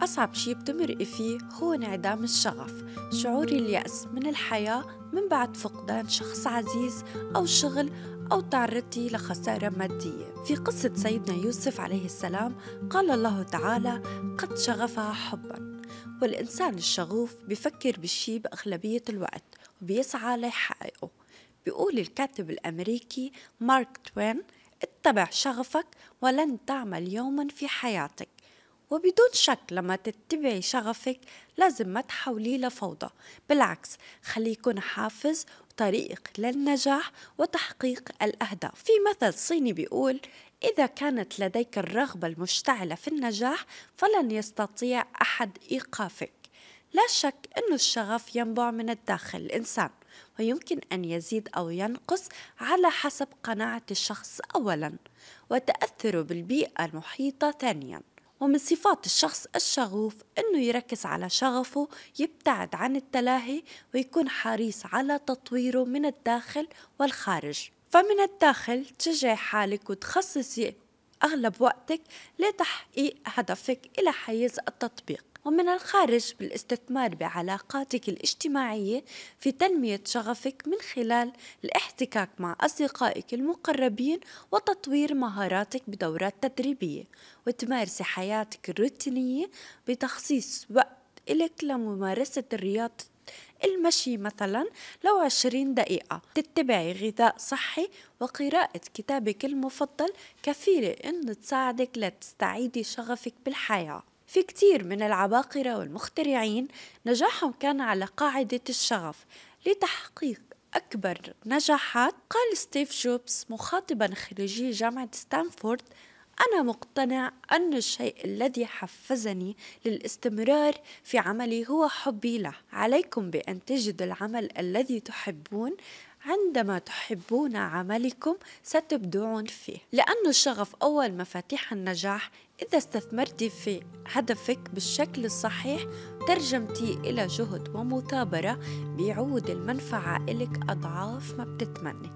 أصعب شي بتمرقي فيه هو انعدام الشغف شعور اليأس من الحياة من بعد فقدان شخص عزيز أو شغل أو تعرضتي لخسارة مادية. في قصة سيدنا يوسف عليه السلام قال الله تعالى قد شغفها حبا والإنسان الشغوف بفكر بالشي بأغلبية الوقت وبيسعى ليحققه. بيقول الكاتب الأمريكي مارك توين اتبع شغفك ولن تعمل يوما في حياتك وبدون شك لما تتبعي شغفك لازم ما تحوليه لفوضى. بالعكس خليه يكون حافز وطريق للنجاح وتحقيق الأهداف. في مثل صيني بيقول إذا كانت لديك الرغبة المشتعلة في النجاح فلن يستطيع أحد إيقافك. لا شك أن الشغف ينبع من الداخل الإنسان ويمكن أن يزيد أو ينقص على حسب قناعة الشخص أولا وتأثره بالبيئة المحيطة ثانيا. ومن صفات الشخص الشغوف إنه يركز على شغفه يبتعد عن التلاهي ويكون حريص على تطويره من الداخل والخارج. فمن الداخل تشجعي حالك وتخصصي أغلب وقتك لتحقيق هدفك إلى حيز التطبيق. ومن الخارج بالاستثمار بعلاقاتك الاجتماعية في تنمية شغفك من خلال الاحتكاك مع أصدقائك المقربين وتطوير مهاراتك بدورات تدريبية. وتمارسي حياتك الروتينية بتخصيص وقت إلك لممارسة الرياضة المشي مثلا لو عشرين دقيقة. تتبعي غذاء صحي وقراءة كتابك المفضل كفيلة إنه تساعدك لتستعيدي شغفك بالحياة. في كتير من العباقرة والمخترعين نجاحهم كان على قاعدة الشغف لتحقيق أكبر نجاحات قال ستيف جوبز مخاطبا خريجي جامعة ستانفورد أنا مقتنع أن الشيء الذي حفزني للاستمرار في عملي هو حبي له. عليكم بأن تجدوا العمل الذي تحبون عندما تحبون عملكم ستبدعون فيه لأن الشغف أول مفاتيح النجاح. إذا استثمرت في هدفك بالشكل الصحيح ترجمتي إلى جهد ومثابرة بيعود المنفعة إلك أضعاف ما بتتمني.